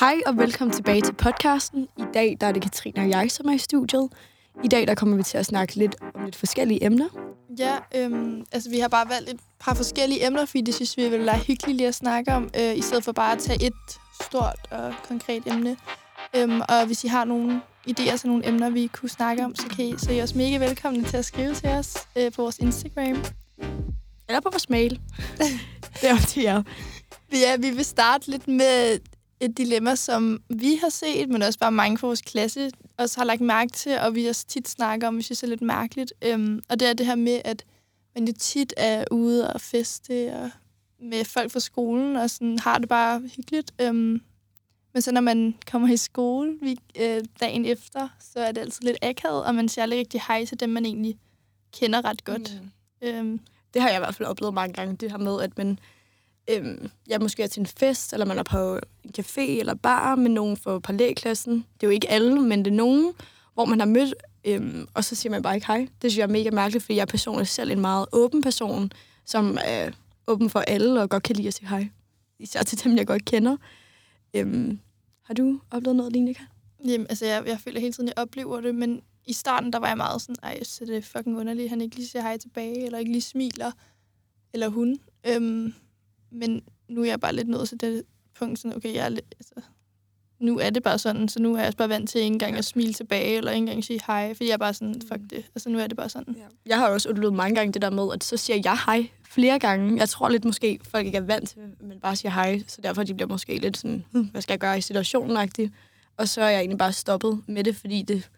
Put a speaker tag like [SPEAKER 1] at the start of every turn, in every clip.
[SPEAKER 1] Hej og velkommen tilbage til podcasten. I dag der er det Katrine og jeg, som er i studiet. I dag der kommer vi til at snakke lidt om lidt forskellige emner.
[SPEAKER 2] Ja, øhm, altså vi har bare valgt et par forskellige emner, fordi det synes vi ville være hyggeligt lige at snakke om, øh, i stedet for bare at tage et stort og konkret emne. Øhm, og hvis I har nogle idéer til nogle emner, vi kunne snakke om, så kan I, så er I også mega velkomne til at skrive til os øh, på vores Instagram.
[SPEAKER 1] Eller på vores mail. det er op til jer.
[SPEAKER 2] Ja, vi vil starte lidt med et dilemma, som vi har set, men også bare mange fra vores klasse også har lagt mærke til, og vi også tit snakker om, vi synes er lidt mærkeligt. Øhm, og det er det her med, at man jo tit er ude og feste og med folk fra skolen, og sådan har det bare hyggeligt. Øhm, men så når man kommer i skole vi, øh, dagen efter, så er det altid lidt akavet, og man siger aldrig rigtig hej til dem, man egentlig kender ret godt. Mm. Øhm,
[SPEAKER 1] Det har jeg i hvert fald oplevet mange gange, det her med, at man øhm, jeg måske er til en fest, eller man er på en café eller bar med nogen fra parallelklassen. Det er jo ikke alle, men det er nogen, hvor man har mødt, øhm, og så siger man bare ikke hej. Det synes jeg er mega mærkeligt, fordi jeg er personligt selv en meget åben person, som er åben for alle og godt kan lide at sige hej. Især til dem, jeg godt kender. Øhm, har du oplevet noget lignende, Kat?
[SPEAKER 2] Jamen, altså, jeg, jeg føler hele tiden, jeg oplever det, men i starten, der var jeg meget sådan, ej, så det er fucking underligt, han ikke lige siger hej tilbage, eller ikke lige smiler, eller hun. Øhm, men nu er jeg bare lidt nået til det punkt, sådan, okay, jeg er lidt, altså, nu er det bare sådan, så nu er jeg også bare vant til ikke engang at smile tilbage, eller ikke engang sige hej, fordi jeg er bare sådan, fuck det, altså nu er det bare sådan.
[SPEAKER 1] Ja. Jeg har også oplevet mange gange det der med, at så siger jeg hej flere gange. Jeg tror lidt måske, folk ikke er vant til, at man bare siger hej, så derfor de bliver måske lidt sådan, hm, hvad skal jeg gøre i situationen -agtig. Og så er jeg egentlig bare stoppet med det, fordi det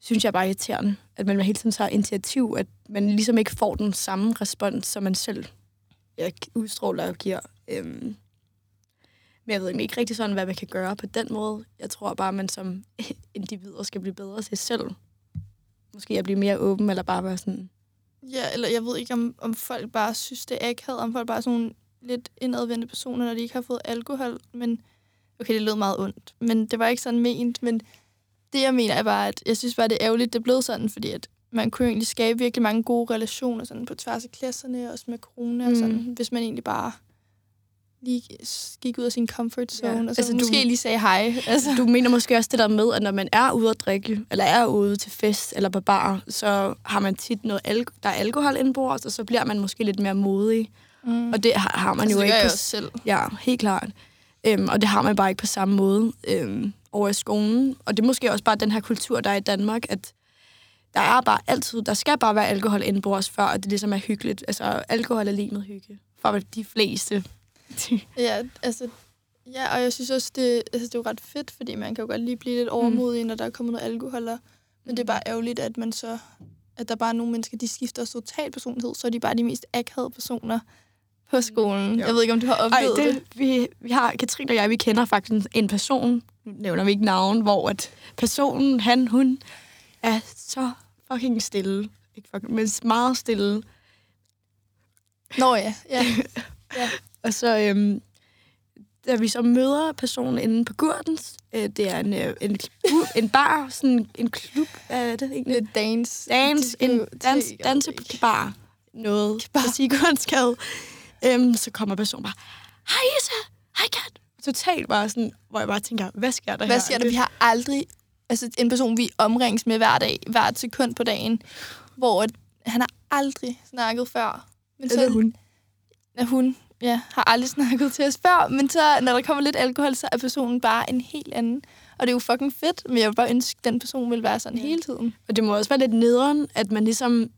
[SPEAKER 1] synes jeg er bare irriterende, at man hele tiden tager initiativ, at man ligesom ikke får den samme respons, som man selv jeg udstråler og giver. Øhm. Men jeg ved ikke rigtig sådan, hvad man kan gøre på den måde. Jeg tror bare, at man som individer skal blive bedre til selv. Måske at blive mere åben, eller bare være sådan...
[SPEAKER 2] Ja, eller jeg ved ikke, om, om folk bare synes, det er akavet, om folk bare er sådan nogle lidt indadvendte personer, når de ikke har fået alkohol, men okay, det lød meget ondt, men det var ikke sådan ment, men det, jeg mener, er bare, at jeg synes bare, det er ærgerligt, det blev sådan, fordi at man kunne egentlig skabe virkelig mange gode relationer sådan på tværs af klasserne, også med corona mm. og sådan, hvis man egentlig bare lige gik ud af sin comfort zone, ja. og så altså, måske du, lige sagde hej.
[SPEAKER 1] Altså. Du mener måske også det der med, at når man er ude at drikke, eller er ude til fest eller på bar, så har man tit noget, der er alkohol indbords, og så bliver man måske lidt mere modig. Mm. Og det har, har man
[SPEAKER 2] altså,
[SPEAKER 1] jo
[SPEAKER 2] det
[SPEAKER 1] ikke.
[SPEAKER 2] Jeg
[SPEAKER 1] på,
[SPEAKER 2] selv.
[SPEAKER 1] Ja, helt klart. Øhm, og det har man bare ikke på samme måde øhm, over i skolen. Og det er måske også bare den her kultur, der er i Danmark, at der er bare altid, der skal bare være alkohol indbords, før at det ligesom er hyggeligt. Altså, alkohol er lige med hygge. For de fleste.
[SPEAKER 2] ja, altså, ja, og jeg synes også, det, altså, det er jo ret fedt, fordi man kan jo godt lige blive lidt overmodig, mm. når der er kommet noget alkohol. Der. Men det er bare ærgerligt, at man så at der bare er nogle mennesker, de skifter total personlighed, så er de bare de mest akavede personer på skolen. Jo. Jeg ved ikke, om du har oplevet Ej, det, det.
[SPEAKER 1] Vi, vi har, Katrine og jeg, vi kender faktisk en person, nu nævner vi ikke navn, hvor at personen, han, hun, er så fucking stille. Ikke fucking, men meget stille.
[SPEAKER 2] Nå ja, ja.
[SPEAKER 1] ja. og så, øhm, da vi så møder personen inde på Gurdens, øh, det er en, øh, en, klub, en bar, sådan en klub, hvad er det egentlig?
[SPEAKER 2] Lidt dance.
[SPEAKER 1] Dance, en dans, dansebar, noget på Sigurdsgade. Øhm, så kommer personen bare, hej Isa, hej Kat. Totalt bare sådan, hvor jeg bare tænker, hvad sker der
[SPEAKER 2] hvad
[SPEAKER 1] her?
[SPEAKER 2] Hvad sker der? Vi har aldrig, altså en person, vi omrings med hver dag, hvert sekund på dagen, hvor han har aldrig snakket før.
[SPEAKER 1] Men så, Eller hun.
[SPEAKER 2] Ja, hun, ja, har aldrig snakket til os før, men så, når der kommer lidt alkohol, så er personen bare en helt anden. Og det er jo fucking fedt, men jeg vil bare ønske, at den person vil være sådan ja. hele tiden.
[SPEAKER 1] Og det må også være lidt nederen, at man ligesom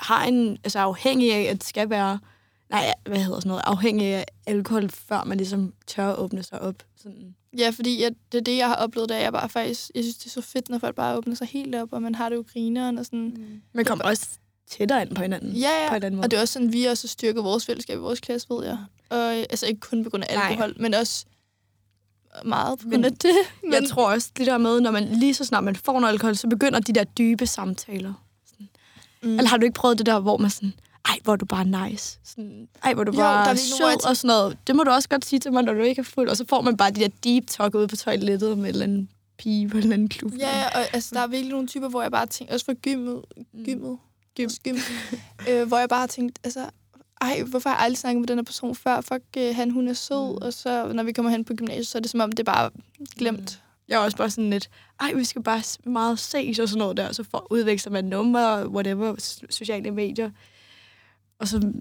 [SPEAKER 1] har en, altså afhængig af, at det skal være, nej, hvad hedder sådan noget, afhængig af alkohol, før man ligesom tør at åbne sig op. Sådan.
[SPEAKER 2] Ja, fordi jeg, det er det, jeg har oplevet, da jeg bare faktisk, jeg synes, det er så fedt, når folk bare åbner sig helt op, og man har det jo grineren og sådan. Mm.
[SPEAKER 1] Man kommer også tættere ind på hinanden.
[SPEAKER 2] Ja, ja.
[SPEAKER 1] På en måde.
[SPEAKER 2] og det er også sådan, vi også styrker vores fællesskab i vores klasse, ved jeg. Og, altså ikke kun på grund af alkohol, Nej. men også meget på grund af det.
[SPEAKER 1] Men... Jeg tror også, det der med, når man lige så snart man får noget alkohol, så begynder de der dybe samtaler. Sådan. Mm. Eller har du ikke prøvet det der, hvor man sådan, ej, hvor er du bare nice. Sådan, ej, hvor er du bare jo, der er sød og sådan noget. Det må du også godt sige til mig, når du ikke er fuld. Og så får man bare de der deep talk ude på toilettet med en eller anden pige på en eller anden klub.
[SPEAKER 2] Ja, og altså, der er virkelig nogle typer, hvor jeg bare tænker, også for gymmet, gymmet, gym, gym, øh, hvor jeg bare har tænkt, altså, ej, hvorfor har jeg aldrig snakket med den her person før? Fuck, øh, han, hun er sød.
[SPEAKER 1] Mm.
[SPEAKER 2] Og så, når vi kommer hen på gymnasiet, så er det som om, det er bare glemt.
[SPEAKER 1] Jeg er også bare sådan lidt, ej, vi skal bare meget ses og sådan noget der, så for udveksler man numre, whatever, s- sociale medier. Og så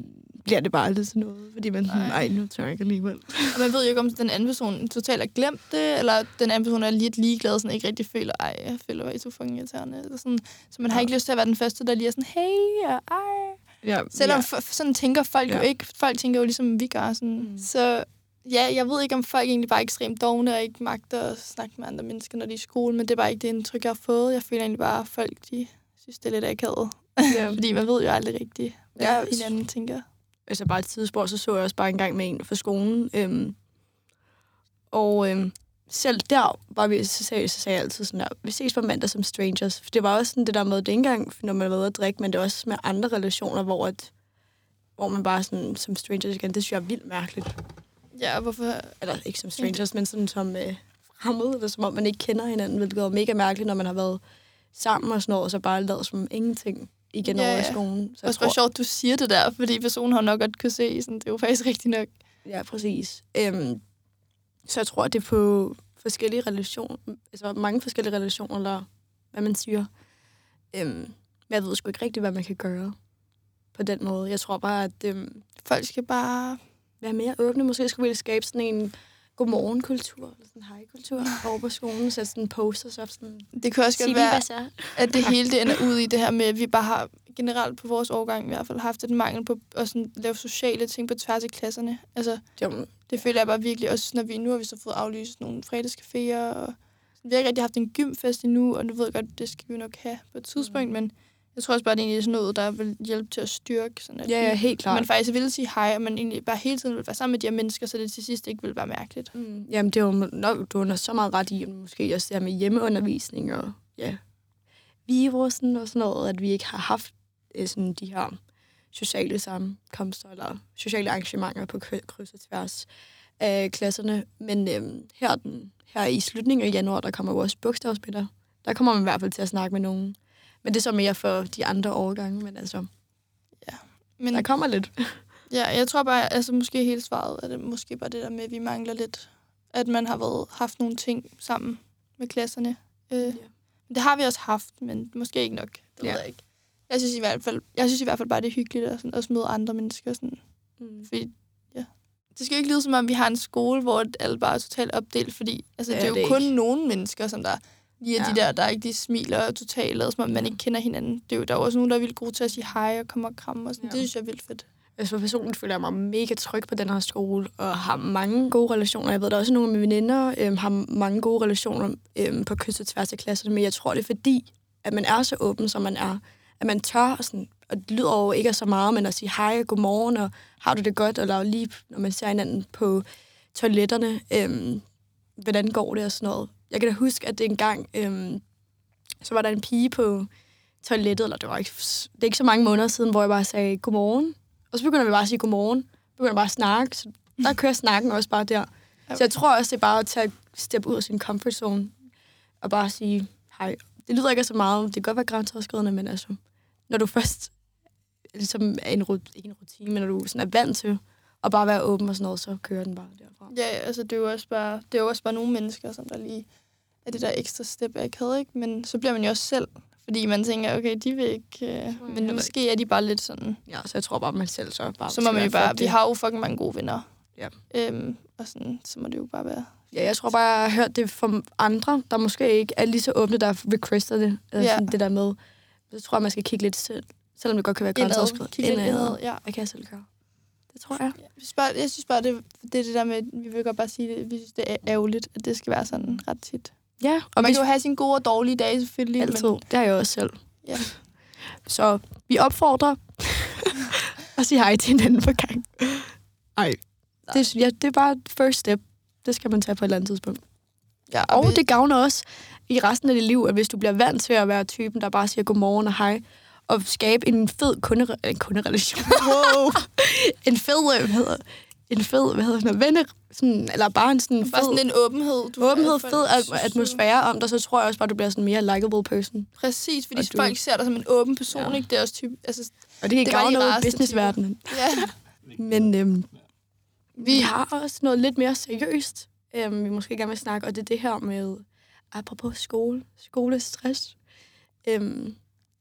[SPEAKER 1] bliver det bare aldrig sådan noget, fordi man sådan,
[SPEAKER 2] Nej.
[SPEAKER 1] ej, nu tør jeg ikke alligevel.
[SPEAKER 2] Og man ved jo ikke, om den anden person totalt har glemt det, eller den anden person er lidt ligeglad, sådan ikke rigtig føler, ej, jeg føler, hvor I så fucking irriterende. Sådan. Så man har
[SPEAKER 1] Ja.
[SPEAKER 2] ikke lyst til at være den første, der lige er sådan, hey, og ej.
[SPEAKER 1] Ja,
[SPEAKER 2] Selvom
[SPEAKER 1] ja.
[SPEAKER 2] sådan tænker folk ja. jo ikke. Folk tænker jo ligesom, vi gør. Sådan.
[SPEAKER 1] Mm.
[SPEAKER 2] Så ja, jeg ved ikke, om folk egentlig bare er ekstremt dogne og ikke magter at snakke med andre mennesker, når de er i skole, men det er bare ikke det indtryk, jeg har fået. Jeg føler egentlig bare, at folk de synes, det er lidt akavet.
[SPEAKER 1] Ja.
[SPEAKER 2] Fordi man ved jo aldrig rigtigt, hvad
[SPEAKER 1] Ja,
[SPEAKER 2] hinanden tænker.
[SPEAKER 1] altså bare et tidsspor, så så jeg også bare en gang med en fra skolen. Øhm, og øhm, selv der, bare vi, så, sagde, så sagde jeg altid sådan der, vi ses på mandag som strangers. For det var også sådan det der med, det ikke engang, når man er ude at drikke, men det er også med andre relationer, hvor, at, hvor man bare sådan, som strangers igen, det synes jeg er vildt mærkeligt.
[SPEAKER 2] Ja, hvorfor...
[SPEAKER 1] Eller ikke som strangers, men sådan som øh, fremmede, eller som om man ikke kender hinanden, hvilket er mega mærkeligt, når man har været sammen og sådan noget, og så bare lavet som ingenting igen
[SPEAKER 2] Ja,
[SPEAKER 1] over i skolen. Så
[SPEAKER 2] også bare sjovt, du siger det der, fordi personen har nok godt kunne se, sådan, det er jo faktisk rigtigt nok.
[SPEAKER 1] Ja, præcis. Øhm, så jeg tror, at det er på forskellige relationer, altså mange forskellige relationer, eller hvad man siger. Øhm, jeg ved sgu ikke rigtigt, hvad man kan gøre på den måde. Jeg tror bare, at øhm,
[SPEAKER 2] Folk skal bare...
[SPEAKER 1] være mere åbne. Måske skulle vi skabe sådan en godmorgen-kultur, eller sådan en hej-kultur over på skolen, sætte sådan posters op, sådan,
[SPEAKER 2] Det kan også godt være,
[SPEAKER 1] så
[SPEAKER 2] at det hele det ender ud i det her med, at vi bare har generelt på vores årgang i hvert fald haft et mangel på at sådan, lave sociale ting på tværs af klasserne. Altså,
[SPEAKER 1] Jo,
[SPEAKER 2] det føler jeg bare virkelig også, når vi nu har vi så fået aflyst nogle fredagscaféer, og vi har ikke rigtig haft en gymfest endnu, og nu ved jeg godt, det skal vi nok have på et tidspunkt,
[SPEAKER 1] Mm.
[SPEAKER 2] men jeg tror også bare, det er egentlig sådan noget, der vil hjælpe til at styrke, sådan at
[SPEAKER 1] Ja, ja, helt klart.
[SPEAKER 2] man faktisk vil sige hej, og man egentlig bare hele tiden vil være sammen med de her mennesker, så det til sidst ikke vil være mærkeligt.
[SPEAKER 1] Mm, jamen, det er jo nok, du har så meget ret i, måske også det her med hjemmeundervisning og ja, virusen og sådan noget, at vi ikke har haft øh, sådan de her sociale sammenkomster eller sociale arrangementer på kry- kryds og tværs af klasserne. Men øhm, her, den, her i slutningen af januar, der kommer jo også bogstavsmiddag. Der kommer man i hvert fald til at snakke med nogen. Men det er så mere for de andre årgange, men altså,
[SPEAKER 2] Men
[SPEAKER 1] der kommer lidt.
[SPEAKER 2] Ja, jeg tror bare, altså måske hele svaret er det måske bare det der med, at vi mangler lidt, at man har været, haft nogle ting sammen med klasserne. Øh, Det har vi også haft, men måske ikke nok. Det
[SPEAKER 1] Ja.
[SPEAKER 2] ved jeg ikke. Jeg synes i hvert fald, jeg synes i hvert fald bare, det er hyggeligt at sådan, også møde andre mennesker. Sådan.
[SPEAKER 1] Mm.
[SPEAKER 2] Fordi, ja. Det skal jo ikke lyde som om, vi har en skole, hvor alle bare er totalt opdelt, fordi altså,
[SPEAKER 1] Ja,
[SPEAKER 2] det er jo
[SPEAKER 1] det
[SPEAKER 2] kun
[SPEAKER 1] ikke.
[SPEAKER 2] nogle mennesker, som der lige
[SPEAKER 1] Ja.
[SPEAKER 2] de der, der ikke de smiler totalt, lader, som om man ikke kender hinanden. Det er jo, der er også nogen, der er vildt gode til at sige hej og komme og kramme og sådan.
[SPEAKER 1] Ja.
[SPEAKER 2] Det synes jeg er vildt fedt.
[SPEAKER 1] Altså personligt føler jeg mig mega tryg på den her skole, og har mange gode relationer. Jeg ved, der er også nogle af mine veninder øhm, har mange gode relationer øhm, på kryds og tværs af klasserne, men jeg tror, det er fordi, at man er så åben, som man er. At man tør, og, sådan, og det lyder over ikke så meget, men at sige hej og godmorgen, og har du det godt, eller lige når man ser hinanden på toiletterne, øhm, hvordan går det og sådan noget. Jeg kan da huske, at det engang, øhm, så var der en pige på toilettet, eller det var ikke, det er ikke så mange måneder siden, hvor jeg bare sagde godmorgen. Og så begynder vi bare at sige godmorgen. Begynder bare at snakke. Så der kører snakken også bare der. Så jeg tror også, det er bare at tage step ud af sin comfort zone. Og bare sige hej. Det lyder ikke så meget. Det kan godt være grænseoverskridende, men altså, når du først ligesom er en, rut- ikke en rutine, men når du sådan er vant til at bare være åben og sådan noget, så kører den bare derfra.
[SPEAKER 2] Ja, altså det er jo også bare, det er jo også bare nogle mennesker, som der lige er det der ekstra step, jeg ikke havde, ikke? Men så bliver man jo også selv, fordi man tænker, okay, de vil ikke, øh, men måske er de bare lidt sådan.
[SPEAKER 1] Ja, så jeg tror bare, man selv så bare
[SPEAKER 2] Så må man jo bare, vi har jo fucking mange gode venner.
[SPEAKER 1] Ja.
[SPEAKER 2] Øhm, og sådan, så må det jo bare være.
[SPEAKER 1] Ja, jeg tror bare, jeg har hørt det fra andre, der måske ikke er lige så åbne, der requester det. Altså
[SPEAKER 2] Ja.
[SPEAKER 1] sådan det der med, så tror jeg, man skal kigge lidt selv. Selvom det godt kan være grænseoverskridende. indad,
[SPEAKER 2] ja.
[SPEAKER 1] Hvad kan jeg selv gøre? Det tror jeg.
[SPEAKER 2] Jeg synes bare, jeg synes bare det, det er det der med, vi vil godt bare sige det, vi synes, det er ærgerligt, at det skal være sådan ret tit.
[SPEAKER 1] Ja,
[SPEAKER 2] Og
[SPEAKER 1] og
[SPEAKER 2] man
[SPEAKER 1] vi
[SPEAKER 2] kan jo have sine gode og dårlige dage selvfølgelig.
[SPEAKER 1] altid.
[SPEAKER 2] Men,
[SPEAKER 1] Det har jeg også selv.
[SPEAKER 2] Ja.
[SPEAKER 1] Så vi opfordrer og sige hej til hinanden på gang. Ej. Det, ja, det er bare et first step. Det skal man tage på et eller andet tidspunkt.
[SPEAKER 2] ja,
[SPEAKER 1] Og
[SPEAKER 2] vi-
[SPEAKER 1] det gavner også i resten af dit liv, at hvis du bliver vant til at være typen, der bare siger godmorgen og hej, og skabe en fed kunde, en kunderelation. Wow. en fed, hvad hedder, en fed, hvad hedder sådan noget, venne, sådan, eller bare en sådan fed,
[SPEAKER 2] Bare sådan en åbenhed. Du
[SPEAKER 1] åbenhed, fed at- atmosfære om dig, så tror jeg også bare, du bliver sådan en mere likable person.
[SPEAKER 2] Præcis, fordi
[SPEAKER 1] du-
[SPEAKER 2] folk ser dig som en åben person,
[SPEAKER 1] Ja.
[SPEAKER 2] ikke? Det er også typ, altså,
[SPEAKER 1] Og det kan gavne noget i businessverdenen.
[SPEAKER 2] ja.
[SPEAKER 1] Men øhm, vi har også noget lidt mere seriøst, øhm, vi måske gerne vil snakke, og det er det her med, apropos skole, skolestress. Øhm,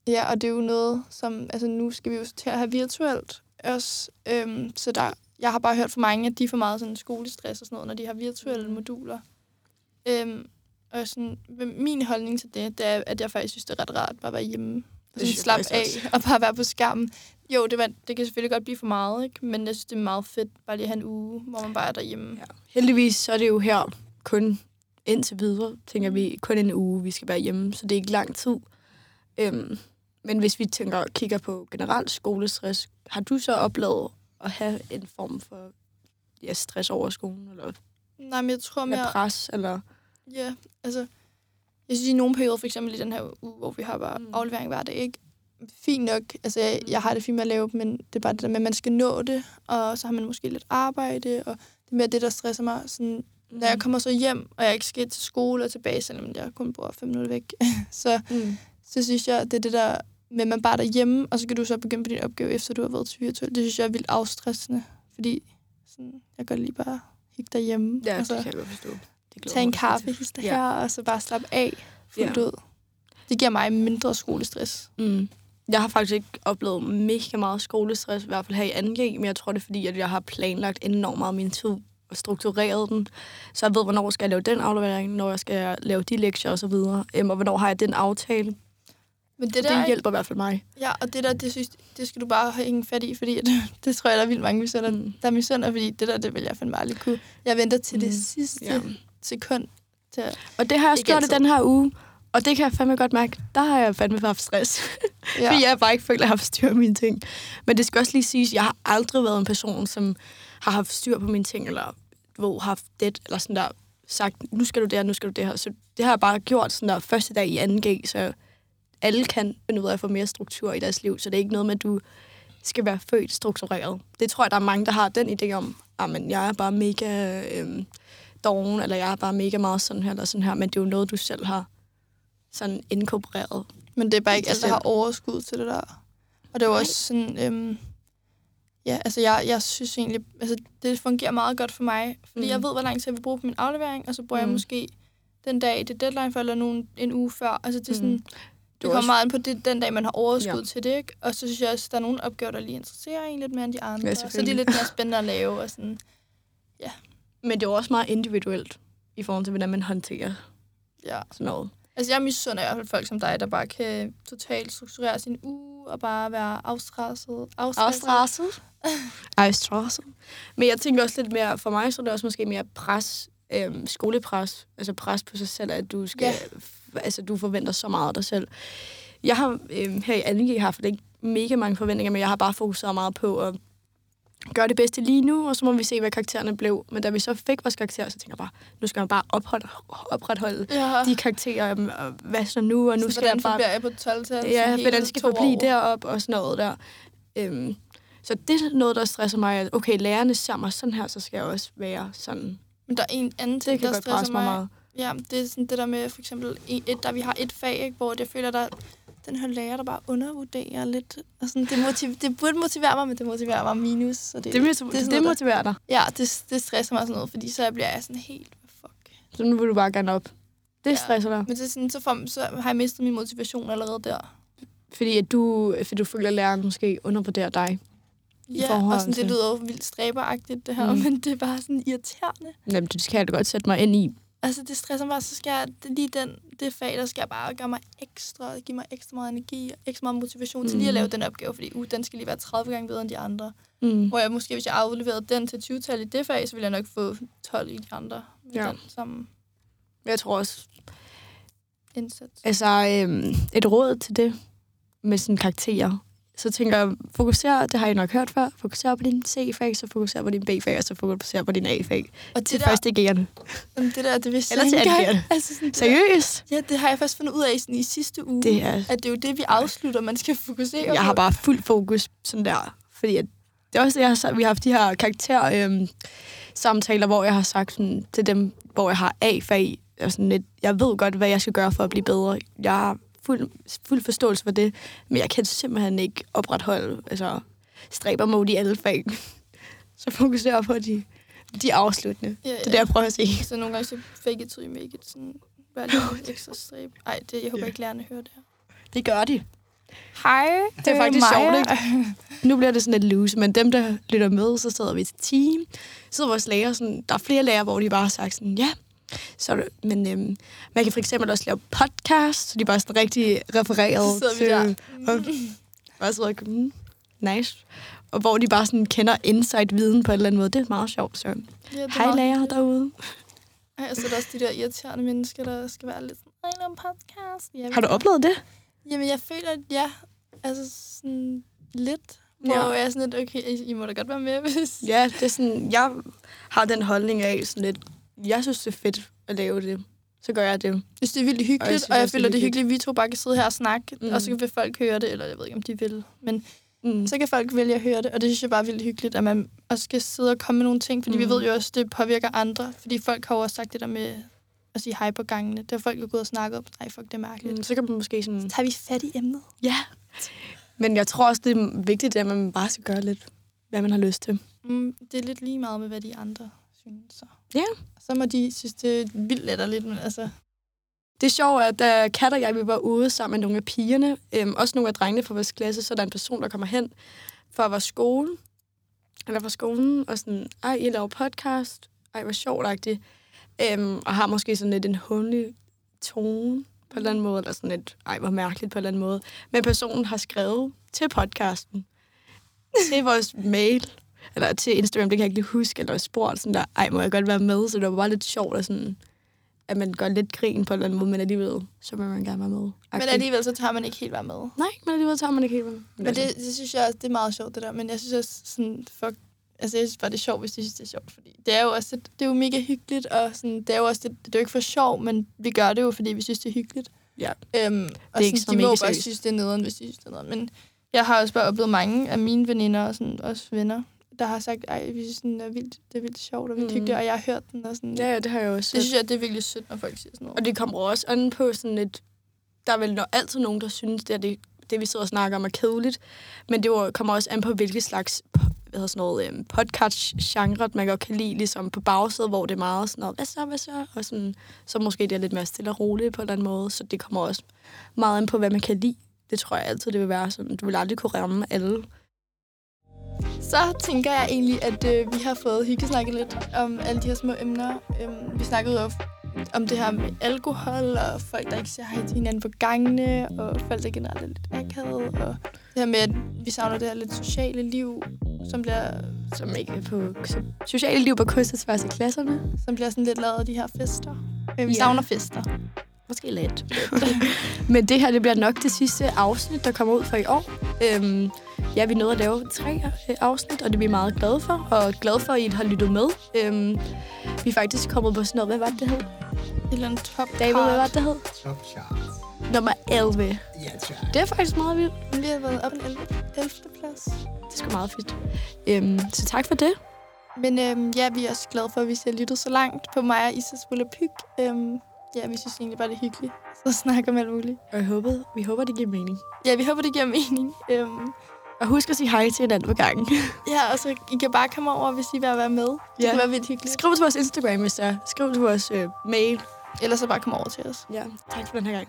[SPEAKER 2] Ja, og det er jo noget, som... Altså, nu skal vi jo til at have virtuelt også. Øhm, så der, jeg har bare hørt fra mange, at de får meget sådan skolestress og sådan noget, når de har virtuelle
[SPEAKER 1] Mm.
[SPEAKER 2] moduler. Øhm, og sådan, min holdning til det, det er, at jeg faktisk synes, det er ret rart bare at være hjemme. Og sådan slappe af
[SPEAKER 1] faktisk
[SPEAKER 2] og bare være på skærmen. Jo, det, var, det kan selvfølgelig godt blive for meget, ikke? men jeg synes, det er meget fedt bare lige at have en uge, hvor man bare er derhjemme.
[SPEAKER 1] ja. Heldigvis så er det jo her kun indtil videre, tænker vi, kun en uge, vi skal være hjemme, så det er ikke lang tid. Øhm, men hvis vi tænker kigger på generelt skolestress, har du så oplevet at have en form for ja, stress over skolen, eller
[SPEAKER 2] Nej, men jeg tror
[SPEAKER 1] med
[SPEAKER 2] mere...
[SPEAKER 1] pres, eller...
[SPEAKER 2] Ja, altså... Jeg synes, i nogle perioder, for eksempel i den her uge, hvor vi har bare
[SPEAKER 1] Mm.
[SPEAKER 2] mm. aflevering hver dag, ikke? Fint nok. Altså, jeg, jeg har det fint med at lave men det er bare det der med, at man skal nå det, og så har man måske lidt arbejde, og det er mere det, der stresser mig. Sådan, når jeg kommer så hjem, og jeg ikke skal til skole og tilbage, selvom jeg kun bor fem minutter væk, så,
[SPEAKER 1] Mm.
[SPEAKER 2] så synes jeg, det er det der at man bare er derhjemme, og så kan du så begynde på din opgave, efter du har været til virtuelt. Det synes jeg er vildt afstressende, fordi sådan, jeg kan lige bare hygge derhjemme.
[SPEAKER 1] Ja,
[SPEAKER 2] og så,
[SPEAKER 1] det kan jeg godt forstå. Det
[SPEAKER 2] tage en kaffe, hister
[SPEAKER 1] Ja.
[SPEAKER 2] her, og så bare slappe af fuldt
[SPEAKER 1] Ja.
[SPEAKER 2] ud. Det giver mig mindre skolestress.
[SPEAKER 1] Mm. Jeg har faktisk ikke oplevet mega meget skolestress, i hvert fald her i 2G, men jeg tror, det er fordi, at jeg har planlagt enormt meget min tid og struktureret den. Så jeg ved, hvornår skal jeg lave den aflevering, når jeg skal lave de lektier osv., øhm, og hvornår har jeg den aftale.
[SPEAKER 2] Men det
[SPEAKER 1] Det,
[SPEAKER 2] der,
[SPEAKER 1] det hjælper i hvert fald mig.
[SPEAKER 2] ja, og det der, det, synes, det skal du bare have ingen fat i, fordi at, det tror jeg, der er vildt mange misunder,
[SPEAKER 1] Mm.
[SPEAKER 2] der er misunder, fordi det der, det vil jeg fandme aldrig kunne. Jeg venter til mm. det sidste
[SPEAKER 1] Ja.
[SPEAKER 2] sekund. Til,
[SPEAKER 1] Og det har jeg også gjort i den her uge, og det kan jeg fandme godt mærke. Der har jeg fandme haft stress.
[SPEAKER 2] ja.
[SPEAKER 1] Fordi jeg bare ikke føler, at jeg har haft styr på mine ting. Men det skal også lige siges, at jeg har aldrig været en person, som har haft styr på mine ting, eller ved, haft det, eller sådan der, sagt, nu skal du det her, nu skal du det her. Så det har jeg bare gjort sådan der første dag i 2G, så alle kan finde ud af at få mere struktur i deres liv. Så det er ikke noget med, at du skal være født struktureret. Det tror jeg, der er mange, der har den idé om, at jeg er bare mega øhm, doven, eller jeg er bare mega meget sådan her, eller sådan her. Men det er jo noget, du selv har sådan inkorporeret.
[SPEAKER 2] Men det er bare ikke alle, der har overskud til det der. Og det er jo også sådan... Øhm, ja, altså jeg, jeg synes egentlig... Altså det fungerer meget godt for mig. Fordi
[SPEAKER 1] Mm.
[SPEAKER 2] jeg ved, hvor lang tid jeg vil bruge på min aflevering, og så bruger mm.
[SPEAKER 1] Mm.
[SPEAKER 2] jeg måske den dag, det er deadline for, eller nogen, en uge før. Altså det er
[SPEAKER 1] Mm.
[SPEAKER 2] sådan... Det kommer
[SPEAKER 1] også-
[SPEAKER 2] meget an på det, den dag, man har overskud
[SPEAKER 1] Ja.
[SPEAKER 2] ja. til det, ikke? Og så synes jeg også, der er nogle opgaver, der lige interesserer en lidt mere end de andre.
[SPEAKER 1] Ja,
[SPEAKER 2] så det er lidt mere spændende at lave. Og sådan.
[SPEAKER 1] Men det er jo også meget individuelt i forhold til, hvordan man håndterer
[SPEAKER 2] Ja.
[SPEAKER 1] sådan noget.
[SPEAKER 2] Altså jeg misunder i hvert fald folk som dig, der bare kan totalt strukturere sin uge og bare være afstresset.
[SPEAKER 1] Afstresset. Afstresset. Men jeg tænker også lidt mere, for mig så er det også måske mere pres, øhm, skolepres, altså pres på sig selv, at du skal,
[SPEAKER 2] Ja.
[SPEAKER 1] Altså du forventer så meget af dig selv. Jeg har øhm, her i 2G haft ikke mega mange forventninger, men jeg har bare fokuseret meget på at gøre det bedste lige nu, og så må vi se, hvad karaktererne blev. Men da vi så fik vores karakterer, så tænker jeg bare, nu skal man bare opretholde, opretholde
[SPEAKER 2] Ja.
[SPEAKER 1] de karakterer, og hvad så nu, og nu
[SPEAKER 2] så
[SPEAKER 1] skal jeg bare
[SPEAKER 2] jeg på 12 tal?
[SPEAKER 1] Ja, hvordan skal jeg forblive derop og sådan noget der. Øhm, så det er noget, der stresser mig, at okay, lærerne ser mig sådan her, så skal jeg også være sådan.
[SPEAKER 2] Men der er en anden ting,
[SPEAKER 1] Det kan
[SPEAKER 2] der stresser
[SPEAKER 1] mig. meget.
[SPEAKER 2] Ja, det er sådan det der med, for eksempel, et, der vi har et fag, ikke, hvor jeg føler, der den her lærer, der bare undervurderer lidt. Og sådan, det, motiv- det burde motivere mig, men det motiverer mig minus. Så det,
[SPEAKER 1] Det, det, det, det, det motiverer dig.
[SPEAKER 2] Ja, det, det stresser mig sådan noget, fordi så bliver jeg sådan helt, hvad fuck.
[SPEAKER 1] Så nu vil du bare gerne op. Det
[SPEAKER 2] Ja.
[SPEAKER 1] stresser dig.
[SPEAKER 2] Men det er sådan, så, får, så har jeg mistet min motivation allerede der.
[SPEAKER 1] Fordi, at du, fordi du føler, at læreren måske undervurderer dig.
[SPEAKER 2] Ja, og sådan, det lyder jo vildt stræberagtigt, det her,
[SPEAKER 1] Mm.
[SPEAKER 2] men det er bare sådan irriterende.
[SPEAKER 1] Jamen, det skal jeg da godt sætte mig ind i.
[SPEAKER 2] Altså, det stresser mig, så skal jeg, det, lige den, det fag, der skal jeg bare gøre mig ekstra, give mig ekstra meget energi, og ekstra meget motivation mm. til lige at
[SPEAKER 1] Mhm.
[SPEAKER 2] lave den opgave, fordi uh, den skal lige være 30 gange bedre end de andre.
[SPEAKER 1] Mm.
[SPEAKER 2] Hvor jeg måske, hvis jeg afleverede den til 20-tal i det fag, så ville jeg nok få 12 i de andre
[SPEAKER 1] Ja.
[SPEAKER 2] den samme
[SPEAKER 1] Jeg tror også,
[SPEAKER 2] indsats.
[SPEAKER 1] altså øhm, et råd til det med sådan karakterer. Så tænker jeg, fokuser, det har I nok hørt før, fokuser på din C-fag, så fokuser på din B-fag, og så fokuser på din A-fag.
[SPEAKER 2] Og
[SPEAKER 1] Til
[SPEAKER 2] det der,
[SPEAKER 1] første G'erne.
[SPEAKER 2] jamen, det der, det vidste
[SPEAKER 1] Eller
[SPEAKER 2] jeg
[SPEAKER 1] til anden
[SPEAKER 2] Altså, sådan, det der,
[SPEAKER 1] Seriøst?
[SPEAKER 2] ja, det har jeg først fundet ud af sådan, i sidste uge.
[SPEAKER 1] Det er,
[SPEAKER 2] At det er jo det, vi afslutter, man skal fokusere
[SPEAKER 1] jeg
[SPEAKER 2] på.
[SPEAKER 1] har bare fuld fokus sådan der, fordi at, det er også det, jeg har sagt, vi har haft de her karakter øhm, samtaler, hvor jeg har sagt sådan, til dem, hvor jeg har A-fag, og sådan lidt, jeg ved godt, hvad jeg skal gøre for at blive bedre. Jeg fuld, fuld forståelse for det, men jeg kan simpelthen ikke opretholde altså, stræber mod i alle fag. Så fokuser på de, de afsluttende.
[SPEAKER 2] Ja,
[SPEAKER 1] Det er det, jeg prøver at sige.
[SPEAKER 2] Så nogle gange så fake it till you make it. Sådan, bare lige en ekstra strib. Ej, det, jeg håber
[SPEAKER 1] Ja.
[SPEAKER 2] ikke lærerne hører det her.
[SPEAKER 1] Det gør de.
[SPEAKER 2] Hej,
[SPEAKER 1] Det er faktisk sjovt, ikke? Nu bliver det sådan lidt loose, men dem, der lytter med, så sidder vi til team. Så sidder vores lærer sådan, der er flere lærere, hvor de bare har sagt sådan, ja, så det, men øhm, man kan for eksempel også lave podcast, så de er bare sådan rigtig refereret
[SPEAKER 2] Så
[SPEAKER 1] til...
[SPEAKER 2] der.
[SPEAKER 1] Og, og så ved mm, nice. Og hvor de bare sådan kender insight-viden på en eller anden måde. Det er meget sjovt, så
[SPEAKER 2] Ja,
[SPEAKER 1] hej lærer derude.
[SPEAKER 2] Ej, og så er der også de der irriterende mennesker, der skal være lidt sådan, "Ej, lave en podcast. Ja,
[SPEAKER 1] Har du oplevet det?
[SPEAKER 2] Jamen, jeg føler, at ja, altså sådan lidt. Hvor
[SPEAKER 1] Ja.
[SPEAKER 2] jeg er sådan lidt, okay, I, I må da godt være med, hvis...
[SPEAKER 1] Ja, det er sådan, jeg har den holdning af sådan lidt, jeg synes, det er fedt at lave det. Så gør jeg det.
[SPEAKER 2] Jeg synes, det er vildt hyggeligt,
[SPEAKER 1] Og jeg synes
[SPEAKER 2] og jeg
[SPEAKER 1] er
[SPEAKER 2] føler, det er
[SPEAKER 1] hyggeligt.
[SPEAKER 2] at vi to bare kan sidde her og snakke,
[SPEAKER 1] Mm.
[SPEAKER 2] og så vil folk høre det, eller jeg ved ikke, om de vil. Men
[SPEAKER 1] Mm.
[SPEAKER 2] så kan folk vælge at høre det, og det synes jeg bare er vildt hyggeligt, at man også skal sidde og komme med nogle ting, fordi mm. vi ved jo også, det påvirker andre. Fordi folk har jo også sagt det der med at sige hej på gangene. Det har folk jo gået og snakket om. Nej, fuck, det er mærkeligt.
[SPEAKER 1] Mm, så kan man måske sådan...
[SPEAKER 2] Så tager vi fat i emnet.
[SPEAKER 1] Ja. Men jeg tror også, det er vigtigt, at man bare skal gøre lidt, hvad man har lyst til.
[SPEAKER 2] Mm, det er lidt lige meget med, hvad de andre Så.
[SPEAKER 1] Ja.
[SPEAKER 2] Så må de synes, det er vildt letterligt, men altså...
[SPEAKER 1] Det er sjovt, at da Kat og jeg vi var ude sammen med nogle af pigerne, øhm, også nogle af drengene fra vores klasse, så er der en person, der kommer hen fra vores skole, eller fra skolen, og sådan, ej, I laver podcast, ej, hvor sjovt øhm, og har måske sådan lidt en hundelig tone på en eller anden måde, eller sådan lidt, ej, hvor mærkeligt på en eller anden måde. Men personen har skrevet til podcasten, til vores mail, eller til Instagram, det kan jeg ikke lige huske, eller spurgt sådan der, ej, må jeg godt være med? Så det var bare lidt sjovt, at, sådan, at man gør lidt grin på en eller anden måde, men alligevel, så vil man gerne være med.
[SPEAKER 2] Men alligevel så tager man ikke helt være med.
[SPEAKER 1] Nej, men alligevel tager man ikke helt med.
[SPEAKER 2] Men det, det synes jeg også, det er meget sjovt, det der. Men jeg synes også, sådan, fuck, altså jeg synes bare, det er sjovt, hvis de synes, det er sjovt. Fordi det er jo også, det er jo mega hyggeligt, og sådan, det er jo også, det, det er jo ikke for sjov, men vi gør det jo, fordi vi synes, det er hyggeligt.
[SPEAKER 1] Ja.
[SPEAKER 2] Øhm, og
[SPEAKER 1] ikke
[SPEAKER 2] sådan,
[SPEAKER 1] så
[SPEAKER 2] de må bare synes, det er nederen, hvis de synes, det er nederen. Men jeg har også bare oplevet mange af mine veninder, og sådan, også venner, der har sagt, ej, vi synes, den er vildt, det er vildt sjovt og vildt
[SPEAKER 1] Mhm.
[SPEAKER 2] hyggeligt, og jeg har hørt den, og sådan,
[SPEAKER 1] Ja, ja, det har jeg også.
[SPEAKER 2] det synes jeg, det er virkelig sødt, når folk siger sådan noget.
[SPEAKER 1] Og det kommer også an på sådan lidt... Der er vel no- altid nogen, der synes, det, er det, det vi sidder og snakker om, er kedeligt. Men det kommer også an på, hvilket slags hvad hedder sådan noget, øhm, podcast-genre, man godt kan lide, ligesom på bagsædet, hvor det er meget sådan noget, hvad så, hvad så? Og sådan, så måske det er lidt mere stille og roligt på en eller anden måde. Så det kommer også meget an på, hvad man kan lide. Det tror jeg altid, det vil være sådan. Du vil aldrig kunne ramme alle.
[SPEAKER 2] Så tænker jeg egentlig, at øh, vi har fået hyggesnakket lidt om alle de her små emner. Øhm, vi snakkede jo om det her med alkohol, og folk, der ikke siger hej til hinanden på gangene, og folk, der generelt er lidt akavet, og det her med, at vi savner det her lidt sociale liv, som bliver,
[SPEAKER 1] Som ikke er på sociale liv på kryds og tværs i klasserne.
[SPEAKER 2] som bliver sådan lidt lavet af de her fester. Øh, vi
[SPEAKER 1] Ja.
[SPEAKER 2] savner fester.
[SPEAKER 1] Måske lidt. Men det her, det bliver nok det sidste afsnit, der kommer ud for i år. Øhm, ja, vi nåede at lave tre øh, afsnit, og det er vi meget glade for. Og glade for, at I har lyttet med. Øhm, vi er faktisk kommet på sådan noget, hvad var det, det hed?
[SPEAKER 2] Et eller andet top
[SPEAKER 1] David, hvad var det, det hed?
[SPEAKER 3] Top charts.
[SPEAKER 1] Nummer 11.
[SPEAKER 3] Ja, tak.
[SPEAKER 1] Det er faktisk meget vildt.
[SPEAKER 2] Vi har været op på 11. 11. plads.
[SPEAKER 1] Det er sgu meget fedt. Øhm, så tak for det.
[SPEAKER 2] Men øhm, ja, vi er også glade for, at vi har lyttet så langt på mig og Isas Volapyk. Øhm, ja, vi synes egentlig bare, det er hyggeligt. Så snakke om alt muligt.
[SPEAKER 1] Og jeg håber, vi håber, det giver mening.
[SPEAKER 2] Ja, vi håber, det giver mening. Øhm,
[SPEAKER 1] Og husk at sige hej til hinanden på gangen.
[SPEAKER 2] ja, og så I kan bare komme over, hvis I vil være med. Det
[SPEAKER 1] Ja.
[SPEAKER 2] kunne være vildt hyggeligt.
[SPEAKER 1] Skriv til vores Instagram, hvis der er. Skriv til vores øh, mail.
[SPEAKER 2] Ellers så bare komme over til os.
[SPEAKER 1] Ja, tak for den her gang.